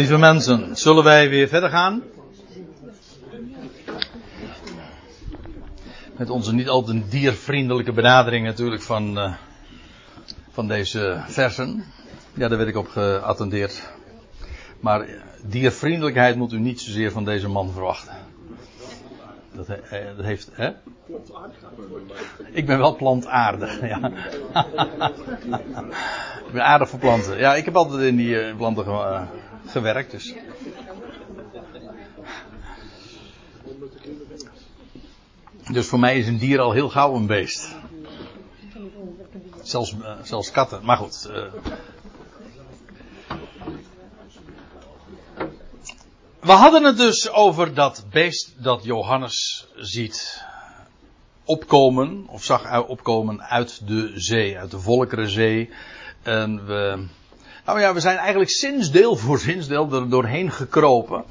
Lieve mensen, zullen wij weer verder gaan? Met onze niet al te diervriendelijke benadering natuurlijk van, uh, van deze versen. Ja, daar werd ik op geattendeerd. Maar diervriendelijkheid moet u niet zozeer van deze man verwachten. Dat, he, dat heeft, hè? Ik ben wel plantaardig, ja. ik ben aardig voor planten. Ja, ik heb altijd in die uh, planten gewerkt, dus. Dus voor mij is een dier al heel gauw een beest. Zelfs, uh, zelfs katten. Maar goed. We hadden het dus over dat beest dat Johannes ziet opkomen, of zag opkomen uit de zee, uit de Volkerenzee. En we, nou ja, we zijn eigenlijk zinsdeel voor zinsdeel er doorheen gekropen.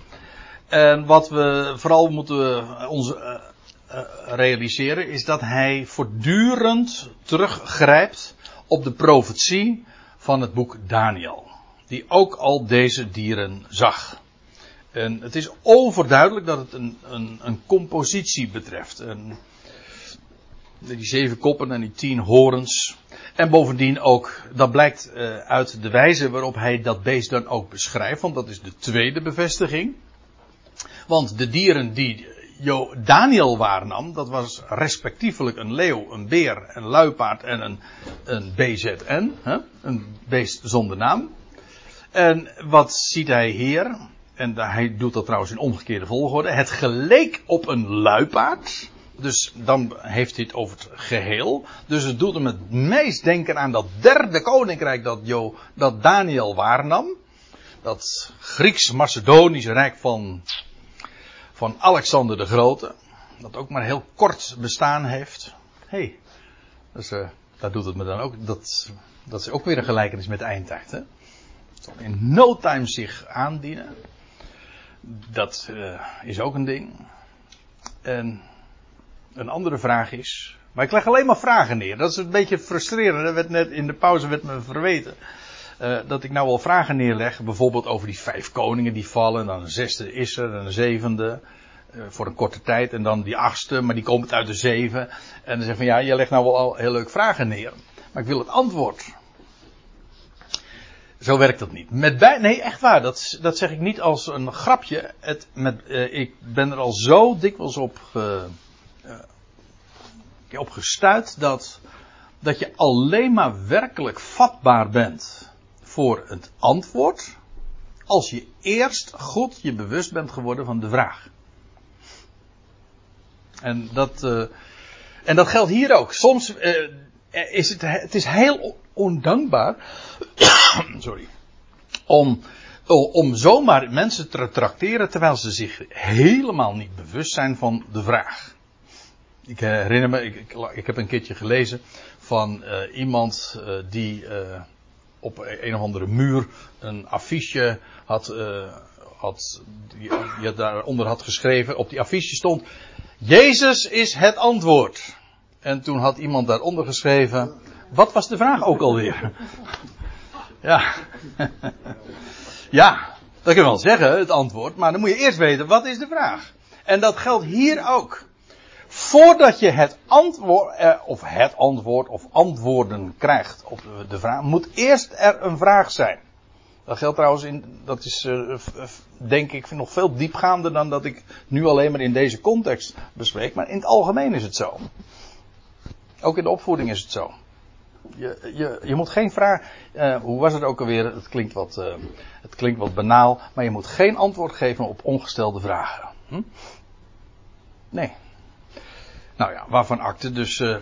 En wat we vooral moeten ons uh, uh, realiseren is dat hij voortdurend teruggrijpt op de profetie van het boek Daniel. Die ook al deze dieren zag. En het is overduidelijk dat het een, een, een compositie betreft. Een, die zeven koppen en die tien horens. En bovendien ook, dat blijkt uh, uit de wijze waarop hij dat beest dan ook beschrijft. Want dat is de tweede bevestiging. Want de dieren die Daniel waarnam, dat was respectievelijk een leeuw, een beer, een luipaard en een, een BZN. Hè? Een beest zonder naam. En wat ziet hij hier? En hij doet dat trouwens in omgekeerde volgorde. Het geleek op een luipaard. Dus dan heeft hij het over het geheel. Dus het doet hem het meest denken aan dat derde koninkrijk dat, jo, dat Daniel waarnam. Dat Grieks-Macedonische rijk van, van Alexander de Grote. Dat ook maar heel kort bestaan heeft. Hé, hey, dus, uh, daar doet het me dan ook. Dat, dat is ook weer een gelijkenis met de eindtijd. Hè? In no time zich aandienen. Dat uh, is ook een ding. En een andere vraag is. Maar ik leg alleen maar vragen neer. Dat is een beetje frustrerend. Er net in de pauze werd me verweten. Uh, dat ik nou wel vragen neerleg. Bijvoorbeeld over die vijf koningen die vallen. En dan een zesde is er. En een zevende. Uh, voor een korte tijd. En dan die achtste. Maar die komt uit de zeven. En dan zeg van ja, je legt nou wel al heel leuk vragen neer. Maar ik wil het antwoord. Zo werkt dat niet. Met bij, nee, echt waar. Dat, dat zeg ik niet als een grapje. Het, met, uh, ik ben er al zo dikwijls op, uh, op gestuurd dat, dat je alleen maar werkelijk vatbaar bent voor het antwoord. Als je eerst goed je bewust bent geworden van de vraag. En dat, en dat geldt hier ook. Soms is het, het is heel ondankbaar. sorry. Om, om zomaar mensen te tracteren terwijl ze zich helemaal niet bewust zijn van de vraag. Ik herinner me, ik, ik, heb een keertje gelezen van uh, iemand uh, die op een of andere muur een affiche had, had die daaronder had geschreven. Op die affiche stond: Jezus is het antwoord. En toen had iemand daaronder geschreven: wat was de vraag ook alweer? Ja. ja, dat kun je wel zeggen, het antwoord. Maar dan moet je eerst weten, wat is de vraag? En dat geldt hier ook. Voordat je het antwoord, eh, of het antwoord, of antwoorden krijgt op de vraag, moet eerst er een vraag zijn. Dat geldt trouwens in, dat is uh, denk ik nog veel diepgaander dan dat ik nu alleen maar in deze context bespreek. Maar in het algemeen is het zo. Ook in de opvoeding is het zo. Je, je, je moet geen vraag. Uh, hoe was het ook alweer? Het klinkt, wat, uh, het klinkt wat banaal. Maar je moet geen antwoord geven op ongestelde vragen. Hm? Nee. Nou ja, waarvan akte. Dus uh,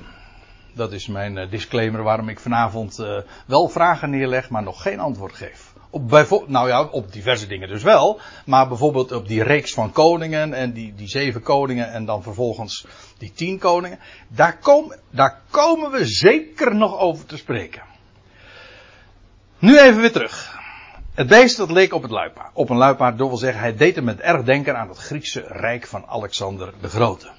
dat is mijn disclaimer waarom ik vanavond wel vragen neerleg, maar nog geen antwoord geef. Op nou ja, op diverse dingen dus wel. Maar bijvoorbeeld op die reeks van koningen en die, die zeven koningen en dan vervolgens die tien koningen. Daar, kom, daar komen we zeker nog over te spreken. Nu even weer terug. Het beest dat leek op, het luipaard, op een luipaard, door wil zeggen, hij deed hem met erg denken aan het Griekse rijk van Alexander de Grote.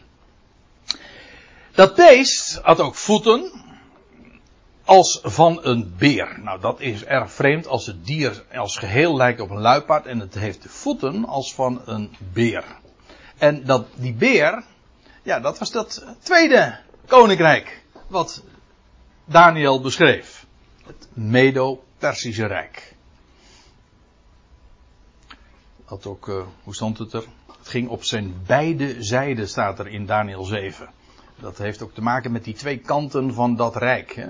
Dat beest had ook voeten als van een beer. Nou, dat is erg vreemd als het dier als geheel lijkt op een luipaard en het heeft voeten als van een beer. En dat, die beer, ja, dat was dat tweede koninkrijk wat Daniel beschreef. Het Medo-Persische Rijk. Had ook, uh, hoe stond het er? Het ging op zijn beide zijden, staat er in Daniel 7. Dat heeft ook te maken met die twee kanten van dat rijk. Hè.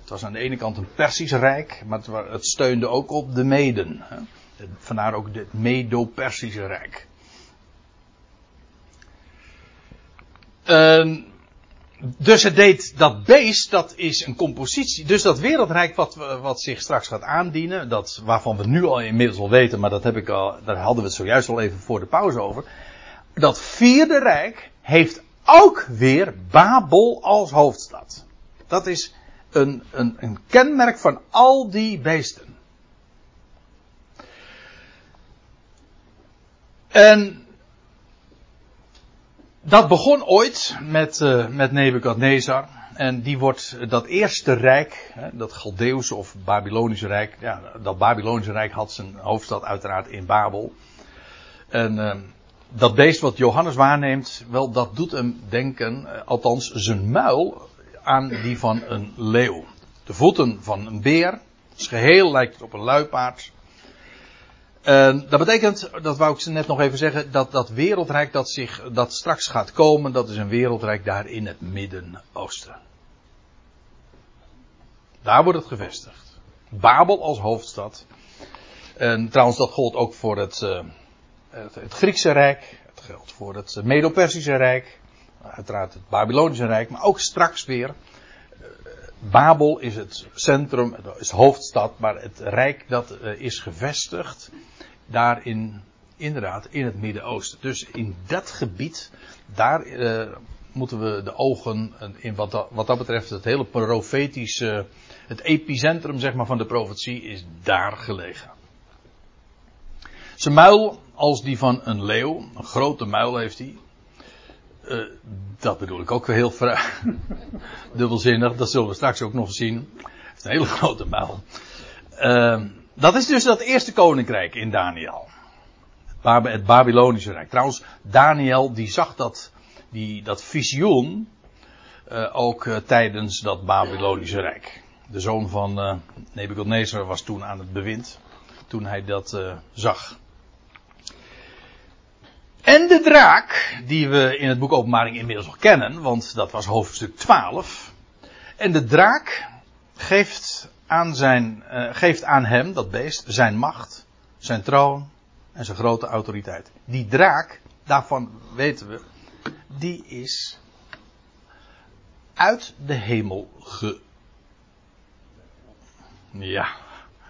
Het was aan de ene kant een Persisch rijk, maar het, steunde ook op de Meden. Hè. Vandaar ook het Medo-Persische rijk. Uh, dus het deed dat beest, dat is een compositie. Dus dat wereldrijk wat, wat zich straks gaat aandienen, dat, waarvan we nu al inmiddels al weten, maar dat heb ik al, daar hadden we het zojuist al even voor de pauze over. Dat vierde rijk heeft ook weer Babel als hoofdstad. Dat is een, een, een kenmerk van al die beesten. En dat begon ooit met, uh, met Nebukadnezar. En die wordt dat eerste rijk, dat Galdeeuwse of Babylonische rijk. Ja, dat Babylonische rijk had zijn hoofdstad uiteraard in Babel. En uh, dat beest wat Johannes waarneemt, wel dat doet hem denken, uh, althans zijn muil, aan die van een leeuw. De voeten van een beer. Het geheel lijkt het op een luipaard. En dat betekent, dat wou ik net nog even zeggen, dat dat wereldrijk dat zich, dat straks gaat komen, dat is een wereldrijk daar in het Midden-Oosten. Daar wordt het gevestigd. Babel als hoofdstad. En trouwens, dat gold ook voor het, uh, het, Griekse Rijk. Het geldt voor het Medo-Persische Rijk. Uiteraard het Babylonische Rijk. Maar ook straks weer. Babel is het centrum, is hoofdstad. Maar het Rijk dat uh, is gevestigd daarin, inderdaad, in het Midden-Oosten. Dus in dat gebied, daar uh, moeten we de ogen, in wat dat, wat dat betreft, het hele profetische, het epicentrum zeg maar, van de profetie is daar gelegen. Zijn muil als die van een leeuw, een grote muil heeft hij. Uh, dat bedoel ik ook heel dubbelzinnig, dat zullen we straks ook nog zien. Hij heeft een hele grote muil. Uh, dat is dus dat eerste koninkrijk in Daniel. Het Babylonische Rijk. Trouwens, Daniel die zag dat, die, dat visioen uh, ook uh, tijdens dat Babylonische Rijk. De zoon van Nebuchadnezzar was toen aan het bewind. Toen hij dat zag. En de draak, die we in het boek Openbaring inmiddels al kennen, want dat was hoofdstuk 12. En de draak geeft aan zijn, uh, geeft aan hem, dat beest, zijn macht, zijn troon en zijn grote autoriteit. Die draak, daarvan weten we, die is uit de hemel ge. Ja,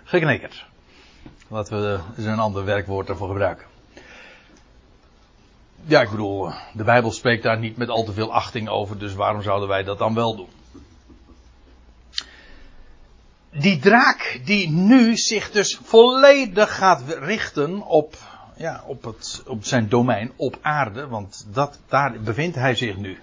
geknikkerd. Laten we eens een ander werkwoord ervoor gebruiken. Ja, ik bedoel, de Bijbel spreekt daar niet met al te veel achting over, dus waarom zouden wij dat dan wel doen? die draak die nu zich dus volledig gaat richten op, ja, op, het, op zijn domein, op aarde, want dat, daar bevindt hij zich nu.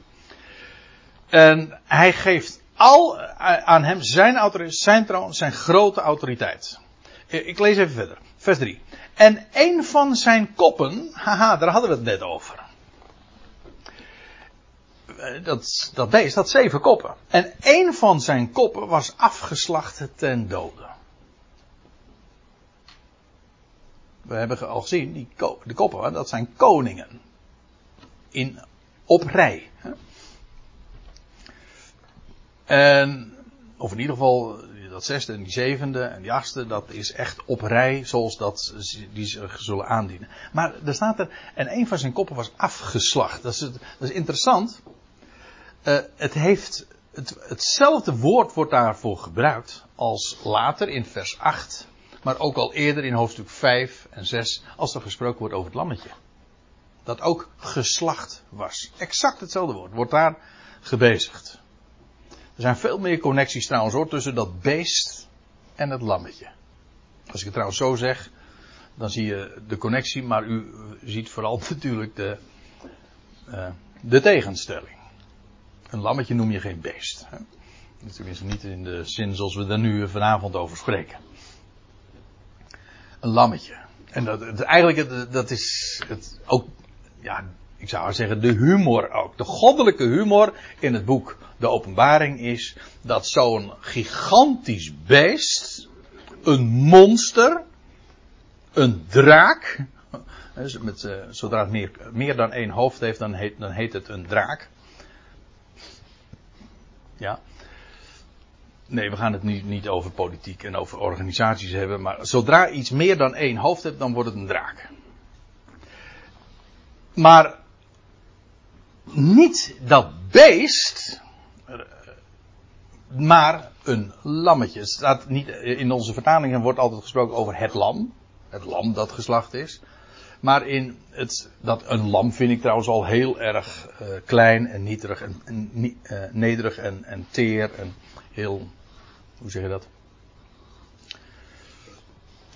En hij geeft al aan hem zijn autoriteit, zijn troon, zijn grote autoriteit. Ik lees even verder. Vers 3. En een van zijn koppen, haha, daar hadden we het net over. Eh, dat, dat beest had zeven koppen. En één van zijn koppen was afgeslacht ten dode. We hebben al gezien, die, de koppen, dat zijn koningen. In, op rij. En, of in ieder geval, dat zesde en die zevende en die achtste, dat is echt op rij zoals dat die zich zullen aandienen. Maar er staat er, en een van zijn koppen was afgeslacht. Dat is, dat is interessant. Uh, het heeft, het, hetzelfde woord wordt daarvoor gebruikt als later in vers 8, maar ook al eerder in hoofdstuk 5 en 6, als er gesproken wordt over het lammetje. Dat ook geslacht was. Exact hetzelfde woord wordt daar gebezigd. Er zijn veel meer connecties trouwens hoor, tussen dat beest en het lammetje. Als ik het trouwens zo zeg, dan zie je de connectie, maar u ziet vooral natuurlijk de, uh, de tegenstelling. Een lammetje noem je geen beest. Hè? Tenminste niet in de zin zoals we er nu vanavond over spreken. Een lammetje. En dat, het, eigenlijk, dat is het ook, ja, ik zou zeggen, de humor ook. De goddelijke humor in het boek De Openbaring is dat zo'n gigantisch beest, een monster, een draak, dus met, uh, zodra het meer, meer dan één hoofd heeft, dan heet, dan heet het een draak. Ja. Nee, we gaan het nu niet over politiek en over organisaties hebben, maar zodra iets meer dan één hoofd heeft, dan wordt het een draak. Maar niet dat beest, maar een lammetje. Het staat niet, in onze vertalingen wordt altijd gesproken over het lam. Het lam dat geslacht is. Maar in het, dat een lam vind ik trouwens al heel erg uh, klein en en, uh, nederig en, en teer en heel, hoe zeg je dat?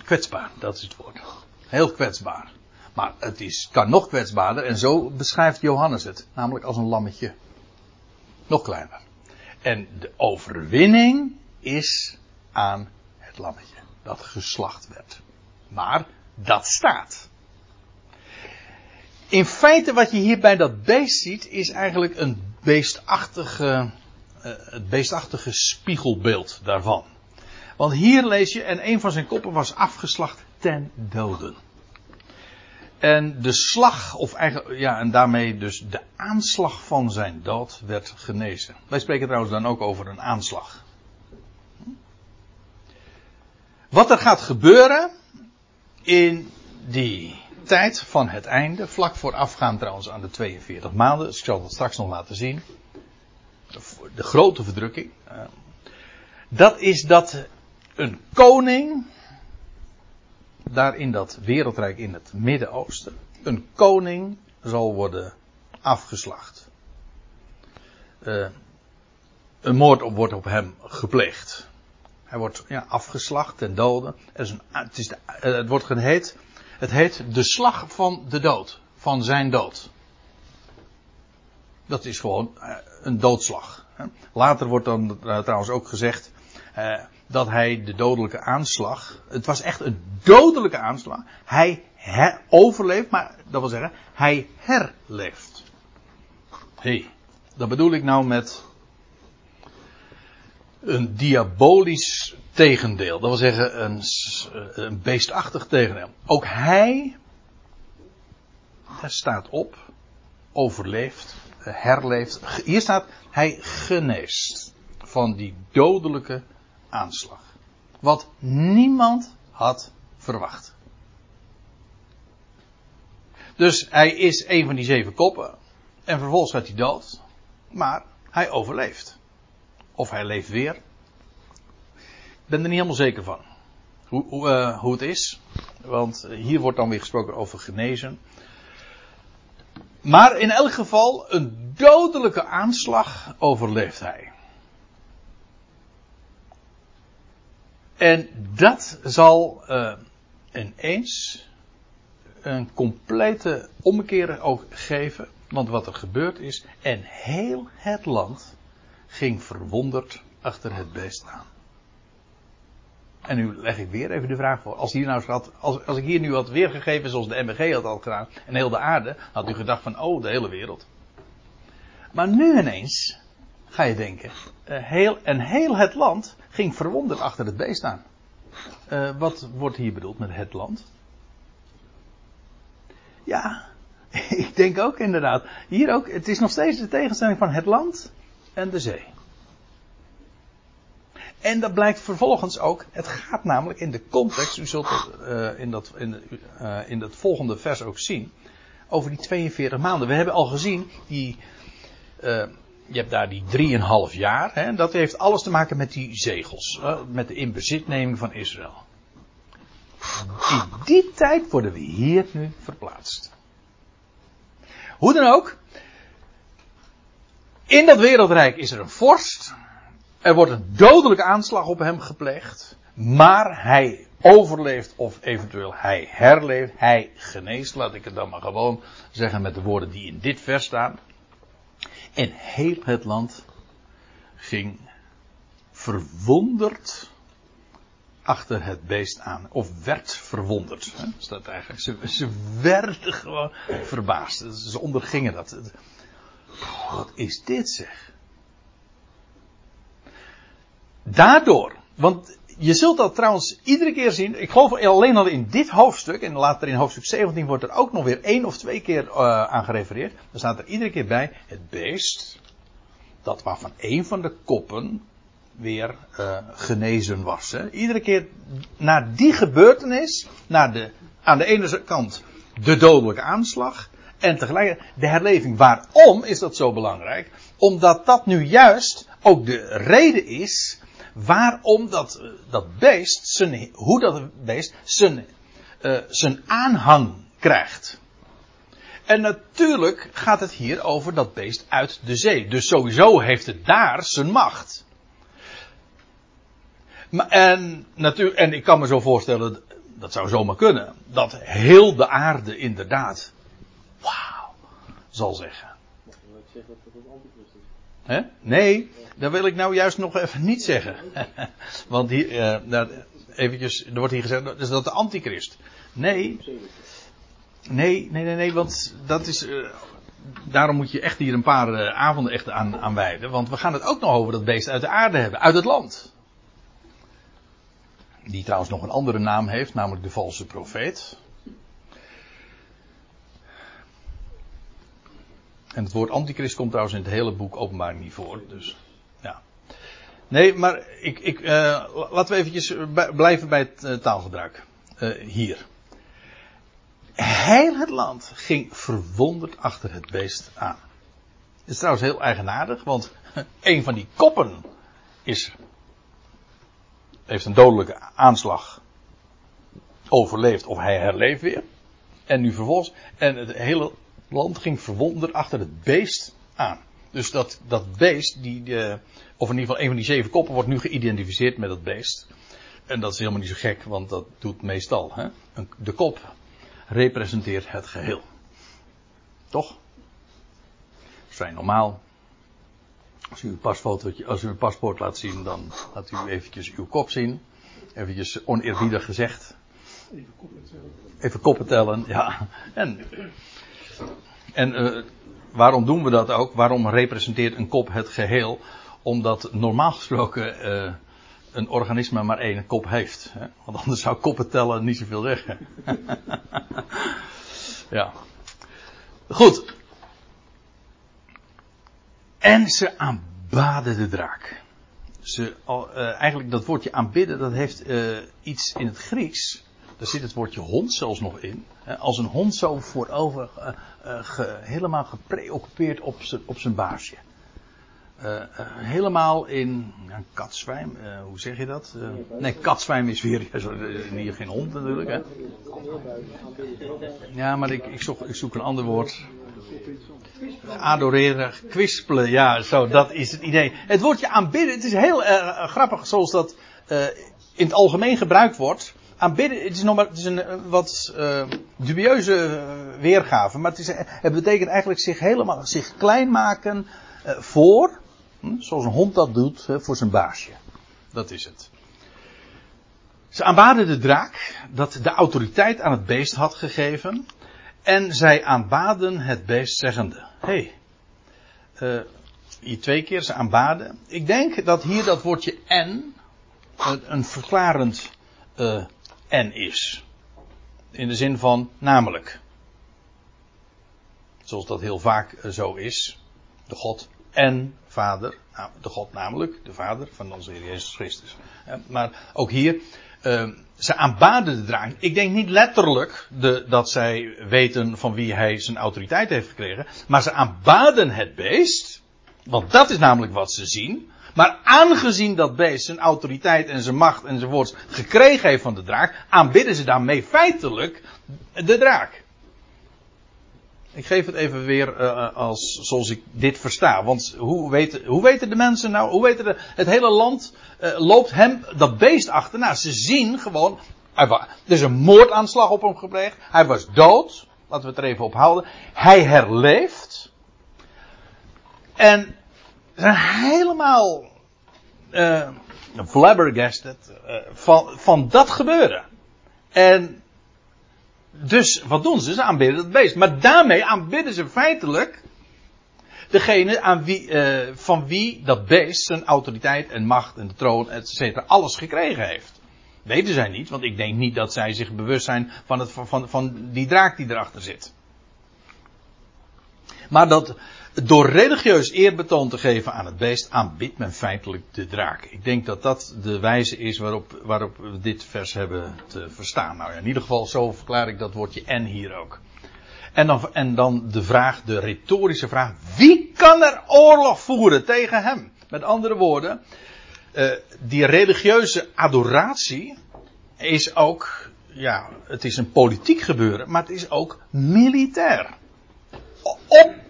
Kwetsbaar, dat is het woord. Heel kwetsbaar. Maar het is, kan nog kwetsbaarder en zo beschrijft Johannes het. Namelijk als een lammetje. Nog kleiner. En de overwinning is aan het lammetje. Dat geslacht werd. Maar dat staat. In feite wat je hier bij dat beest ziet is eigenlijk een beestachtige, uh, het beestachtige spiegelbeeld daarvan. Want hier lees je, en een van zijn koppen was afgeslacht ten doden. En de slag, of eigenlijk, ja, en daarmee dus de aanslag van zijn dood werd genezen. Wij spreken trouwens dan ook over een aanslag. Wat er gaat gebeuren in die tijd van het einde, vlak voorafgaand trouwens aan de 42 maanden, dus ik zal dat straks nog laten zien. De grote verdrukking. Eh, dat is dat een koning, daar in dat wereldrijk in het Midden-Oosten, een koning zal worden afgeslacht. Uh, een moord wordt op hem gepleegd. Hij wordt ja, afgeslacht ten dode. Het, is een, het, is de, het wordt geheet het heet de slag van de dood. Van zijn dood. Dat is gewoon eh, een doodslag. Later wordt dan eh, trouwens ook gezegd eh, dat hij de dodelijke aanslag. Het was echt een dodelijke aanslag. Hij overleeft, maar dat wil zeggen, hij herleeft. Hé, hey, dat bedoel ik nou met een diabolisch tegendeel. Dat wil zeggen een, een beestachtig tegendeel. Ook hij staat op, overleeft, herleeft. Hier staat hij geneest van die dodelijke aanslag. Wat niemand had verwacht. Dus hij is een van die zeven koppen. En vervolgens gaat hij dood. Maar hij overleeft. Of hij leeft weer. Ik ben er niet helemaal zeker van. Hoe, hoe, hoe het is. Want hier wordt dan weer gesproken over genezen. Maar in elk geval, een dodelijke aanslag overleeft hij. En dat zal uh, ineens een complete ommekeer ook geven. Want wat er gebeurd is, en heel het land ging verwonderd achter het beest aan. En nu leg ik weer even de vraag voor. Als, hier nou als, als ik hier nu had weergegeven zoals de MBG had al gedaan. En heel de aarde. Had u gedacht van oh de hele wereld. Maar nu ineens ga je denken. Uh, heel, en heel het land ging verwonderd achter het beest aan. Uh, wat wordt hier bedoeld met het land? Ja, ik denk ook inderdaad. Hier ook, het is nog steeds de tegenstelling van het land en de zee. En dat blijkt vervolgens ook, het gaat namelijk in de context, u zult het uh, in, dat, in, in dat volgende vers ook zien, over die 42 maanden. We hebben al gezien, die, je hebt daar die 3,5 jaar, hè, dat heeft alles te maken met die zegels, met de inbezitneming van Israël. In die tijd worden we hier nu verplaatst. Hoe dan ook, in dat wereldrijk is er een vorst. Er wordt een dodelijke aanslag op hem gepleegd. Maar hij overleeft of eventueel hij herleeft. Hij geneest, laat ik het dan maar gewoon zeggen met de woorden die in dit vers staan. En heel het land ging verwonderd achter het beest aan. Of werd verwonderd. Hè, staat eigenlijk. Ze, ze werden gewoon verbaasd. Ze ondergingen dat. Wat is dit zeg? Daardoor, want je zult dat trouwens iedere keer zien. Ik geloof alleen al in dit hoofdstuk, en later in hoofdstuk 17 wordt er ook nog weer één of twee keer uh, aan gerefereerd. Dan staat er iedere keer bij het beest, dat waarvan één van de koppen weer uh, genezen was. Hè. Iedere keer na die gebeurtenis, naar de, aan de ene kant de dodelijke aanslag en tegelijk de herleving. Waarom is dat zo belangrijk? Omdat dat nu juist ook de reden is waarom dat, dat beest, zijn, hoe dat beest zijn, uh, zijn aanhang krijgt. En natuurlijk gaat het hier over dat beest uit de zee. Dus sowieso heeft het daar zijn macht. En, natuurlijk, en ik kan me zo voorstellen, dat zou zomaar kunnen, dat heel de aarde inderdaad, wauw, zal zeggen. Nee, dat wil ik nou juist nog even niet zeggen. Want hier, uh, eventjes, er wordt hier gezegd, dat is dat de antichrist. Nee, nee, nee, nee, nee, want dat is, uh, daarom moet je echt hier een paar uh, avonden echt aan, aan wijden. Want we gaan het ook nog over dat beest uit de aarde hebben, uit het land. Die trouwens nog een andere naam heeft, namelijk de valse profeet. En het woord antichrist komt trouwens in het hele boek openbaar niet voor. Dus, ja. Nee, maar ik, ik, uh, laten we eventjes blijven bij het uh, taalgebruik. Uh, hier. Heel het land ging verwonderd achter het beest aan. Het is trouwens heel eigenaardig, want een van die koppen is, heeft een dodelijke aanslag overleefd of hij herleeft weer. En nu vervolgens, en het hele land ging verwonderd achter het beest aan. Dus dat, dat beest, die, de, of in ieder geval een van die zeven koppen, wordt nu geïdentificeerd met dat beest. En dat is helemaal niet zo gek, want dat doet meestal. Hè? De kop representeert het geheel. Toch? Dat is vrij normaal. Als u, uw als u een paspoort laat zien, dan laat u eventjes uw kop zien. Eventjes oneerbiedig gezegd. Even koppen tellen. Even koppen tellen, ja. En en uh, waarom doen we dat ook? Waarom representeert een kop het geheel? Omdat normaal gesproken uh, een organisme maar één kop heeft. Hè? Want anders zou koppen tellen niet zoveel zeggen. ja. Goed. En ze aanbaden de draak. Ze, uh, eigenlijk dat woordje aanbidden, dat heeft iets in het Grieks daar zit het woordje hond zelfs nog in. Als een hond zo voorover uh, helemaal gepreoccupeerd op op zijn baasje. Uh, helemaal in ja, katzwijm, hoe zeg je dat? nee, katzwijm is weer hier geen hond natuurlijk. Hè? Ja, maar ik, ik, zoek, ik zoek een ander woord. Adoreren, kwispelen, ja, zo, dat is het idee. Het woordje aanbidden, het is heel grappig zoals dat in het algemeen gebruikt wordt aanbidden, het is, nog maar, het is een eh, wat uh, dubieuze eh, weergave, maar het, is, het betekent eigenlijk zich helemaal zich klein maken uh, voor, hm, zoals een hond dat doet, uh, voor zijn baasje. Dat is het. Ze aanbaden de draak, dat de autoriteit aan het beest had gegeven, en zij aanbaden het beest zeggende, hey, hier twee keer, ze aanbaden. Ik denk dat hier dat woordje en, een verklarend en is. In de zin van namelijk. Zoals dat heel vaak eh, zo is. De God en Vader. De God namelijk, de Vader van onze Heer Jezus Christus. Maar ook hier, uh, ze aanbaden de draak. Ik denk niet letterlijk de, dat zij weten van wie hij zijn autoriteit heeft gekregen. Maar ze aanbaden het beest. Want dat is namelijk wat ze zien. Maar aangezien dat beest zijn autoriteit en zijn macht enzovoorts gekregen heeft van de draak, aanbidden ze daarmee feitelijk de draak. Ik geef het even weer uh, als, zoals ik dit versta. Want hoe weten, hoe weten de mensen nou, hoe weten de, het hele land uh, loopt hem dat beest achterna. Ze zien gewoon, er is een moordaanslag op hem gepleegd. Hij was dood. Laten we het er even op houden. Hij herleeft. En zijn helemaal uh, flabbergasted uh, van, van dat gebeuren. En dus wat doen ze? Ze aanbidden het beest. Maar daarmee aanbidden ze feitelijk degene aan wie, uh, van wie dat beest zijn autoriteit en macht en de troon, et cetera, alles gekregen heeft. Weten zij niet, want ik denk niet dat zij zich bewust zijn van, het, van, van die draak die erachter zit. Maar dat door religieus eerbetoon te geven aan het beest, aanbidt men feitelijk de draak. Ik denk dat dat de wijze is waarop, waarop we dit vers hebben te verstaan. Nou ja, in ieder geval zo verklaar ik dat woordje en hier ook. En dan, en dan de vraag, de retorische vraag, wie kan er oorlog voeren tegen hem? Met andere woorden, uh, die religieuze adoratie is ook, ja, het is een politiek gebeuren, maar het is ook militair.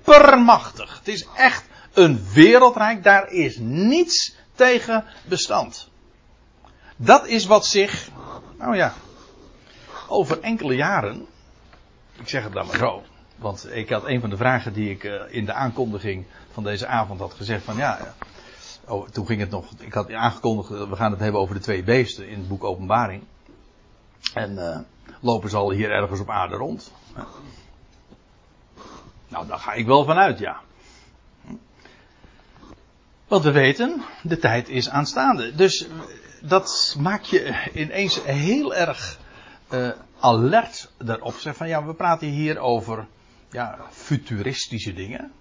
Oppermachtig. Het is echt een wereldrijk, daar is niets tegen bestand. Dat is wat zich, nou ja, over enkele jaren, ik zeg het dan maar zo, want ik had een van de vragen die ik uh, in de aankondiging van deze avond had gezegd van ja, oh, toen ging het nog, ik had aangekondigd, we gaan het hebben over de twee beesten in het boek Openbaring. En lopen ze al hier ergens op aarde rond. Nou, daar ga ik wel vanuit, ja. Want we weten, de tijd is aanstaande. Dus dat maakt je ineens heel erg uh, alert daarop. Zeg van ja, we praten hier over ja, futuristische dingen.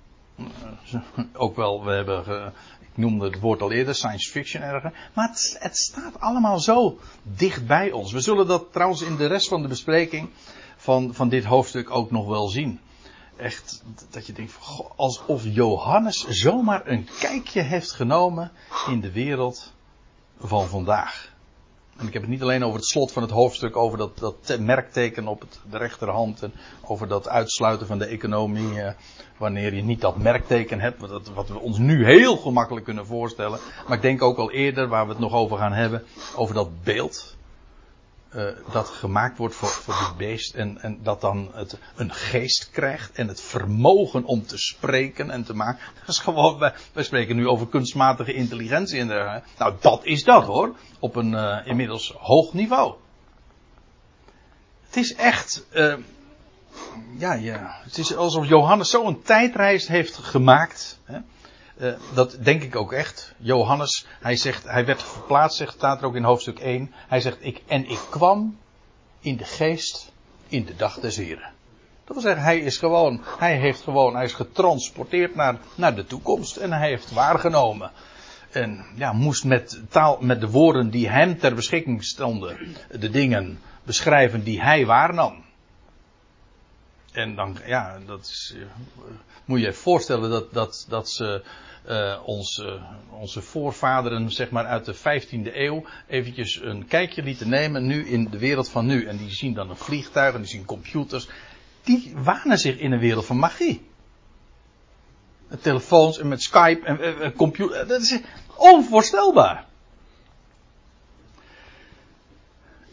Ook wel, we hebben, ik noemde het woord al eerder, science fiction ergens. Maar het, het, staat allemaal zo dicht bij ons. We zullen dat trouwens in de rest van de bespreking van, van dit hoofdstuk ook nog wel zien. Echt, dat je denkt, alsof Johannes zomaar een kijkje heeft genomen in de wereld van vandaag. En ik heb het niet alleen over het slot van het hoofdstuk, over dat, dat merkteken op de rechterhand. En over dat uitsluiten van de economie. Eh, wanneer je niet dat merkteken hebt. Wat, wat, we ons nu heel gemakkelijk kunnen voorstellen. Maar ik denk ook al eerder, waar we het nog over gaan hebben. Over dat beeld. Uh, dat gemaakt wordt voor, voor dit beest. En, en dat dan het een geest krijgt. En het vermogen om te spreken en te maken. Dat is gewoon, wij, spreken nu over kunstmatige intelligentie. En der, nou, dat is dat hoor. Op een uh, inmiddels hoog niveau. Het is echt. Uh, ja, ja, het is alsof Johannes zo'n tijdreis heeft gemaakt. Hè? Uh, dat denk ik ook echt. Johannes, hij zegt, hij werd verplaatst, zegt, staat er ook in hoofdstuk 1. Hij zegt, ik, en ik kwam in de geest in de dag des Heren. Dat wil zeggen, hij is gewoon, hij heeft gewoon, hij is getransporteerd naar, naar de toekomst en hij heeft waargenomen. En ja, moest met taal, met de woorden die hem ter beschikking stonden, de dingen beschrijven die hij waarnam. En dan, ja, dat is, moet je je voorstellen dat, dat, dat ze uh, ons, uh, onze voorvaderen, zeg maar uit de 15e eeuw, eventjes een kijkje lieten nemen nu in de wereld van nu. En die zien dan een vliegtuig en die zien computers. Die wanen zich in een wereld van magie. Met telefoons en met Skype en uh, computer. Dat is onvoorstelbaar.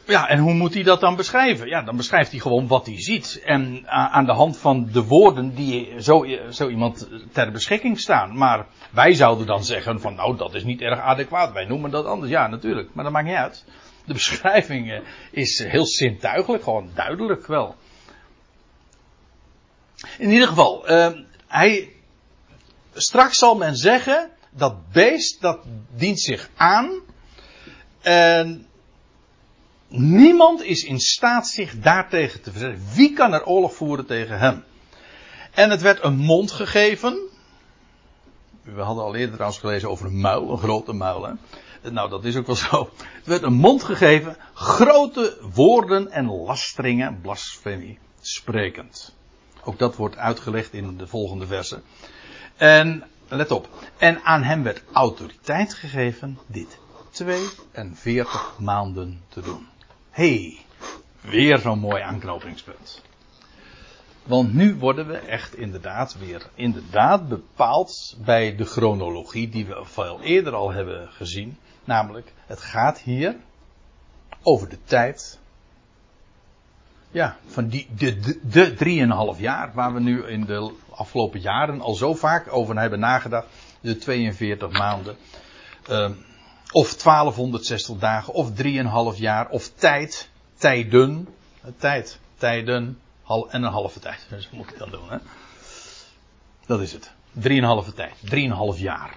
Ja, en hoe moet hij dat dan beschrijven? Ja, dan beschrijft hij gewoon wat hij ziet. En aan de hand van de woorden die zo, zo iemand ter beschikking staan. Maar wij zouden dan zeggen van nou, dat is niet erg adequaat. Wij noemen dat anders. Ja, natuurlijk. Maar dat maakt niet uit. De beschrijving is heel zintuigelijk, gewoon duidelijk wel. In ieder geval, hij, straks zal men zeggen, dat beest dat dient zich aan. En Niemand is in staat zich daartegen te verzetten. Wie kan er oorlog voeren tegen hem? En het werd een mond gegeven. We hadden al eerder trouwens gelezen over een muil, een grote muil. Hè? Nou, dat is ook wel zo. Het werd een mond gegeven, grote woorden en lasteringen, blasfemie, sprekend. Ook dat wordt uitgelegd in de volgende versen. En, let op, en aan hem werd autoriteit gegeven dit 42 maanden te doen hey, weer zo'n mooi aanknopingspunt. Want nu worden we echt inderdaad weer inderdaad bepaald bij de chronologie die we veel eerder al hebben gezien. Namelijk, het gaat hier over de tijd. Ja, van die, de, de, de drieënhalf jaar waar we nu in de afgelopen jaren al zo vaak over hebben nagedacht. De 42 maanden. Uh, Of 1260 dagen, of 3,5 jaar, of tijd, tijden. Tijd, tijden, en een halve tijd. Dus moet ik dan doen, hè? Dat is het. 3,5 tijd. 3,5 jaar.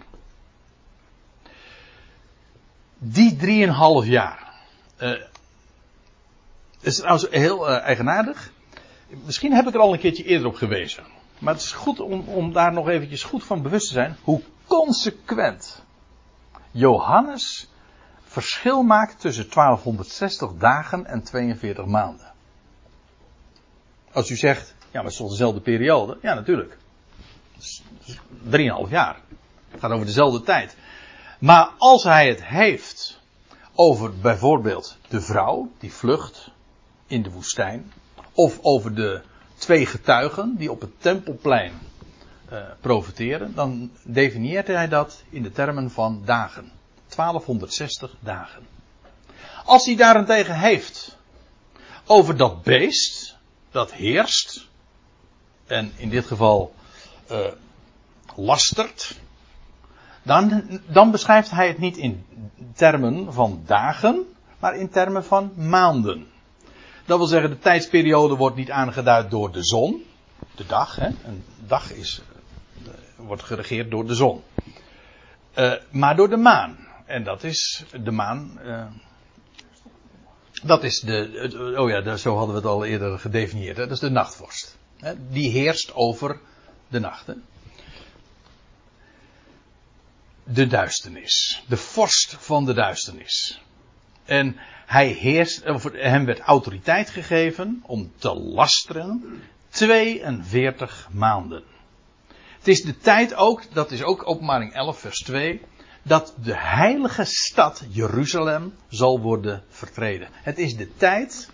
Die 3,5 jaar. Uh, is trouwens heel uh, eigenaardig. Misschien heb ik er al een keertje eerder op gewezen. Maar het is goed om, om daar nog eventjes goed van bewust te zijn. Hoe consequent Johannes verschil maakt tussen 1260 dagen en 42 maanden. Als u zegt, ja, maar het is dezelfde periode? Ja, natuurlijk. 3,5 jaar. Het gaat over dezelfde tijd. Maar als hij het heeft over bijvoorbeeld de vrouw die vlucht in de woestijn, of over de twee getuigen die op het tempelplein uh, profiteren, dan definieert hij dat in de termen van dagen. 1260 dagen. Als hij daarentegen heeft over dat beest dat heerst, en in dit geval uh, lastert, dan, dan beschrijft hij het niet in termen van dagen, maar in termen van maanden. Dat wil zeggen, de tijdsperiode wordt niet aangeduid door de zon, de dag. Hè? Een dag is, wordt geregeerd door de zon. Uh, maar door de maan. En dat is de maan. Uh, dat is de. Oh ja, zo hadden we het al eerder gedefinieerd. Hè? Dat is de nachtvorst. Hè? Die heerst over de nachten de duisternis. De vorst van de duisternis. En hij heerst, hem werd autoriteit gegeven om te lasteren 42 maanden. Het is de tijd ook, dat is ook openbaring 11 vers 2, dat de heilige stad Jeruzalem zal worden vertreden. Het is de tijd,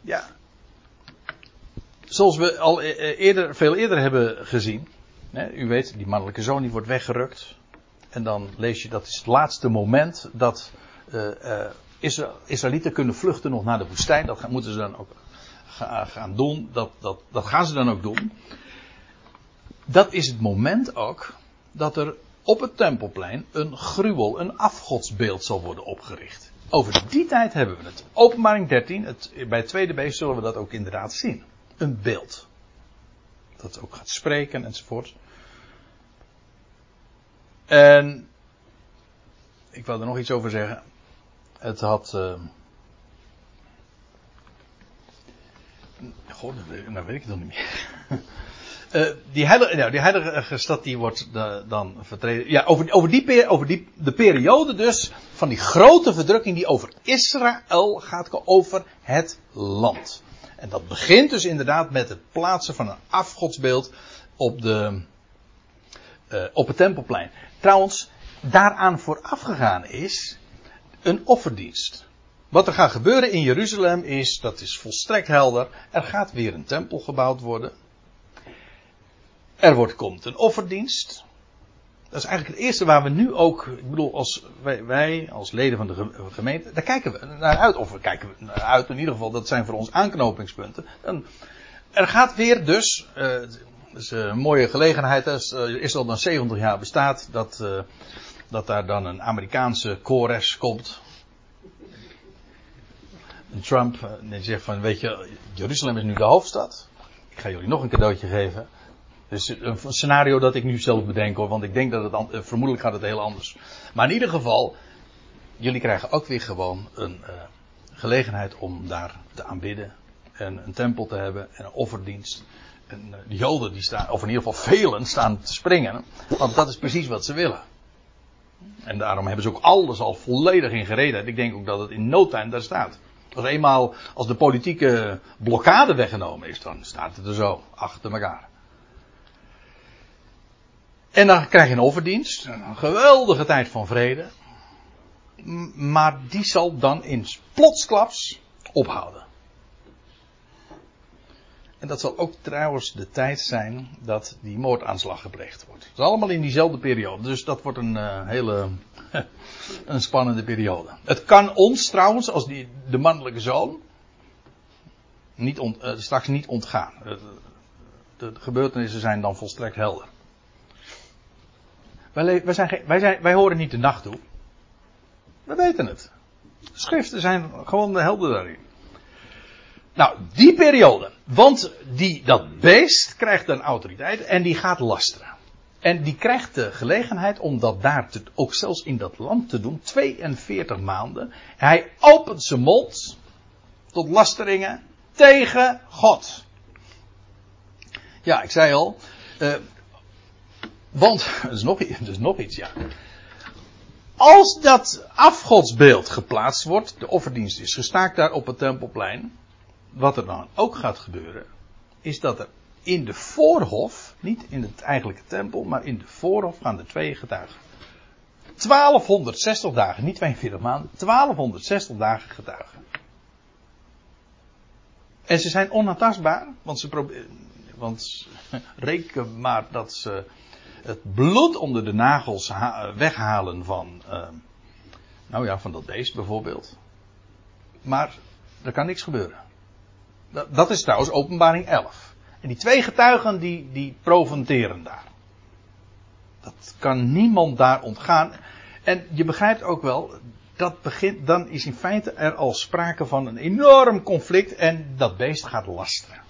ja, zoals we al e- e- eerder, veel eerder hebben gezien, u weet, die mannelijke zoon die wordt weggerukt. En dan lees je dat is het laatste moment dat uh, Israëlieten kunnen vluchten nog naar de woestijn. Dat moeten ze dan ook gaan doen. Dat, dat, dat gaan ze dan ook doen. Dat is het moment ook dat er op het tempelplein een gruwel, een afgodsbeeld zal worden opgericht. Over die tijd hebben we het. Openbaring 13, het, bij het tweede beest zullen we dat ook inderdaad zien. Een beeld. Dat ook gaat spreken enzovoort. En ik wil er nog iets over zeggen. Het had. Uh, God, nou weet ik het nog niet meer. Uh, die, heilige, nou, die heilige stad die wordt uh, dan vertreden. Ja, over, over, die, over die, de periode dus van die grote verdrukking die over Israël gaat, over het land. En dat begint dus inderdaad met het plaatsen van een afgodsbeeld op, de, op het tempelplein. Trouwens, daaraan voorafgegaan is een offerdienst. Wat er gaat gebeuren in Jeruzalem is, dat is volstrekt helder, er gaat weer een tempel gebouwd worden. Er wordt, komt een offerdienst. Dat is eigenlijk het eerste waar we nu ook, ik bedoel, als wij, als leden van de gemeente, daar kijken we naar uit. Of we kijken naar uit, in ieder geval, dat zijn voor ons aanknopingspunten. En er gaat weer dus, uh, dat is een mooie gelegenheid. Als uh, Israël dan 70 jaar bestaat, dat, dat daar dan een Amerikaanse Kores komt. Trump die zegt van, weet je, Jeruzalem is nu de hoofdstad. Ik ga jullie nog een cadeautje geven. Dus een scenario dat ik nu zelf bedenk hoor, want ik denk dat het, vermoedelijk gaat het heel anders. Maar in ieder geval, jullie krijgen ook weer gewoon een gelegenheid om daar te aanbidden. En een tempel te hebben en een offerdienst. En de Joden die staan, of in ieder geval velen, staan te springen. Want dat is precies wat ze willen. En daarom hebben ze ook alles al volledig in gereden. Ik denk ook dat het in no time daar staat. Als eenmaal, als de politieke blokkade weggenomen is, dan staat het er zo, achter elkaar. En dan krijg je een offerdienst, een geweldige tijd van vrede. Maar die zal dan in plotsklaps ophouden. En dat zal ook trouwens de tijd zijn dat die moordaanslag gepleegd wordt. Het is allemaal in diezelfde periode. Dus dat wordt een uh, hele een spannende periode. Het kan ons trouwens, als die, de mannelijke zoon, niet uh, straks niet ontgaan. Uh, de, gebeurtenissen zijn dan volstrekt helder. Wij, wij, zijn, wij, zijn, wij horen niet de nacht toe. We weten het. Schriften zijn gewoon de helden daarin. Nou, die periode. Want die, dat beest krijgt een autoriteit en die gaat lasteren. En die krijgt de gelegenheid om dat daar ook zelfs in dat land te doen. 42 maanden. Hij opent zijn mond tot lasteringen tegen God. Ja, ik zei al. eh, want, er is, nog, er is nog iets, ja. Als dat afgodsbeeld geplaatst wordt, de offerdienst is gestaakt daar op het tempelplein. Wat er dan ook gaat gebeuren, is dat er in de voorhof, niet in het eigenlijke tempel, maar in de voorhof gaan de twee getuigen. 1260 dagen, niet 42 maanden, 1260 dagen getuigen. En ze zijn onaantastbaar, want ze proberen, want reken maar dat ze het bloed onder de nagels ha- weghalen van, eh, nou ja, van dat beest bijvoorbeeld. Maar er kan niks gebeuren. Dat, is trouwens openbaring 11. En die twee getuigen die, die proventeren daar. Dat kan niemand daar ontgaan. En je begrijpt ook wel, dat begint, dan is in feite er al sprake van een enorm conflict en dat beest gaat lasteren.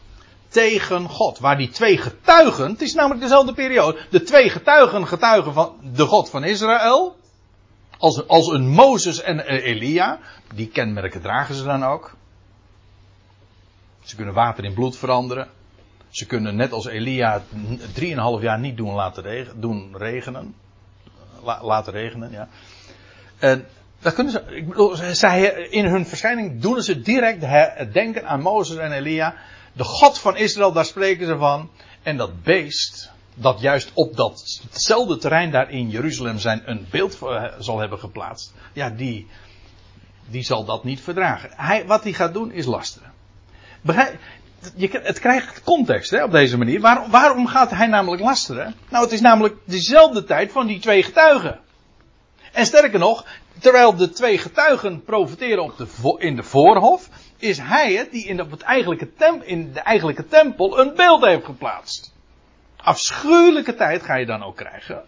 Tegen God. Waar die twee getuigen, het is namelijk dezelfde periode, de twee getuigen getuigen van de God van Israël. Als, als een Mozes en een Elia. Die kenmerken dragen ze dan ook. Ze kunnen water in bloed veranderen. Ze kunnen net als Elia drieënhalf jaar niet doen laten doen regenen. La- laten regenen, ja. En dat kunnen ze, ik bedoel, zij, in hun verschijning doen ze direct her- denken aan Mozes en Elia. De God van Israël, daar spreken ze van. En dat beest, dat juist op datzelfde terrein daar in Jeruzalem zijn een beeld eh, zal hebben geplaatst. Ja, die, die zal dat niet verdragen. Hij, wat hij gaat doen is lasteren. Je, het krijgt context hè, op deze manier. Waar, waarom gaat hij namelijk lasteren? Nou, het is namelijk dezelfde tijd van die twee getuigen. En sterker nog, terwijl de twee getuigen profiteren op de, in de voorhof, is hij het die in, op het eigenlijke tem, in de eigenlijke tempel een beeld heeft geplaatst. Afschuwelijke tijd ga je dan ook krijgen.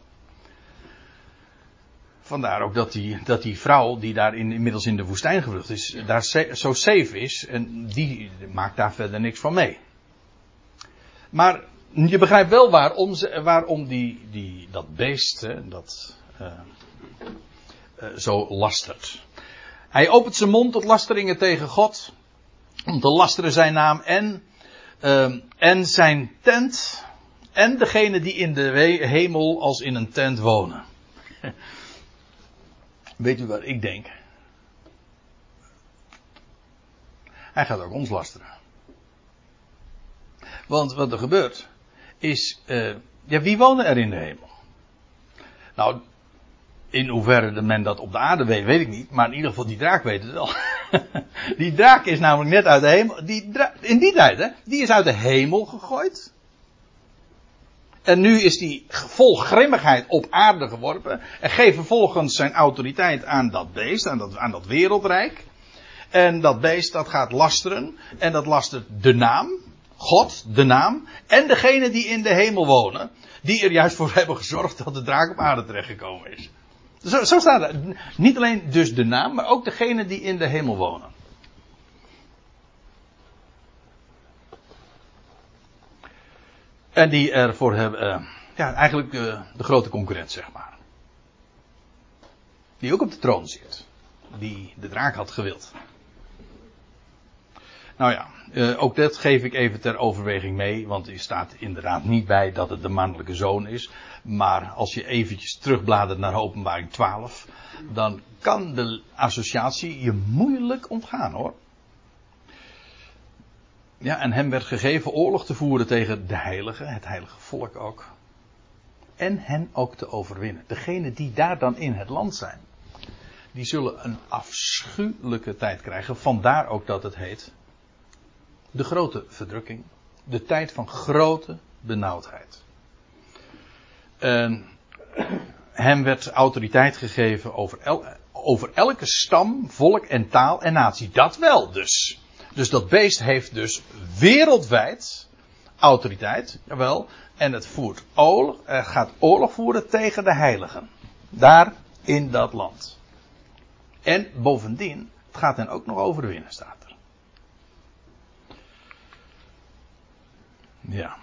Vandaar ook dat die, dat die vrouw die daar in, inmiddels in de woestijn gevlucht is, daar zo safe is. En die maakt daar verder niks van mee. Maar je begrijpt wel waarom, ze, waarom die, die, dat beest, dat, eh, eh, zo lastert. Hij opent zijn mond tot lasteringen tegen God. Om te lasteren zijn naam en, ehm, en zijn tent. En degene die in de hemel als in een tent wonen. Weet u wat ik denk? Hij gaat ook ons lasteren. Want wat er gebeurt is, eh, ja, wie wonen er in de hemel? Nou, in hoeverre men dat op de aarde weet, weet ik niet. Maar in ieder geval, die draak weet het wel. die draak is namelijk net uit de hemel. Die in die tijd, hè? Die is uit de hemel gegooid. En nu is die vol grimmigheid op aarde geworpen. En geeft vervolgens zijn autoriteit aan dat beest, aan dat, aan dat wereldrijk. En dat beest dat gaat lasteren. En dat lastert de naam. God, de naam. En degene die in de hemel wonen. Die er juist voor hebben gezorgd dat de draak op aarde terechtgekomen is. Zo, zo staat het. Niet alleen dus de naam, maar ook degene die in de hemel wonen. En die ervoor hebben, eh, ja, eigenlijk eh, de grote concurrent, zeg maar. Die ook op de troon zit. Die de draak had gewild. Nou ja, eh, ook dat geef ik even ter overweging mee, want er staat inderdaad niet bij dat het de mannelijke zoon is. Maar als je eventjes terugbladert naar openbaring 12, dan kan de associatie je moeilijk ontgaan hoor. Ja, en hem werd gegeven oorlog te voeren tegen de heiligen, het heilige volk ook. En hen ook te overwinnen. Degenen die daar dan in het land zijn, die zullen een afschuwelijke tijd krijgen. Vandaar ook dat het heet de grote verdrukking. De tijd van grote benauwdheid. En hem werd autoriteit gegeven over, over elke stam, volk en taal en natie. Dat wel dus. Dus dat beest heeft dus wereldwijd autoriteit, jawel. En het voert oorlog, het gaat oorlog voeren tegen de heiligen. Daar in dat land. En bovendien, het gaat hen ook nog overwinnen, staat er. Ja.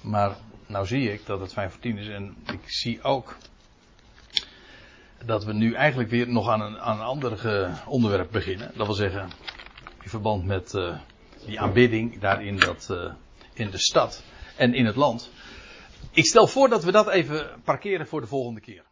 Maar nou zie ik dat het 5 voor 10 is en ik zie ook dat we nu eigenlijk weer nog aan een, aan een ander onderwerp beginnen. Dat wil zeggen, in verband met uh, die aanbidding daar in, dat, uh, in de stad en in het land. Ik stel voor dat we dat even parkeren voor de volgende keer.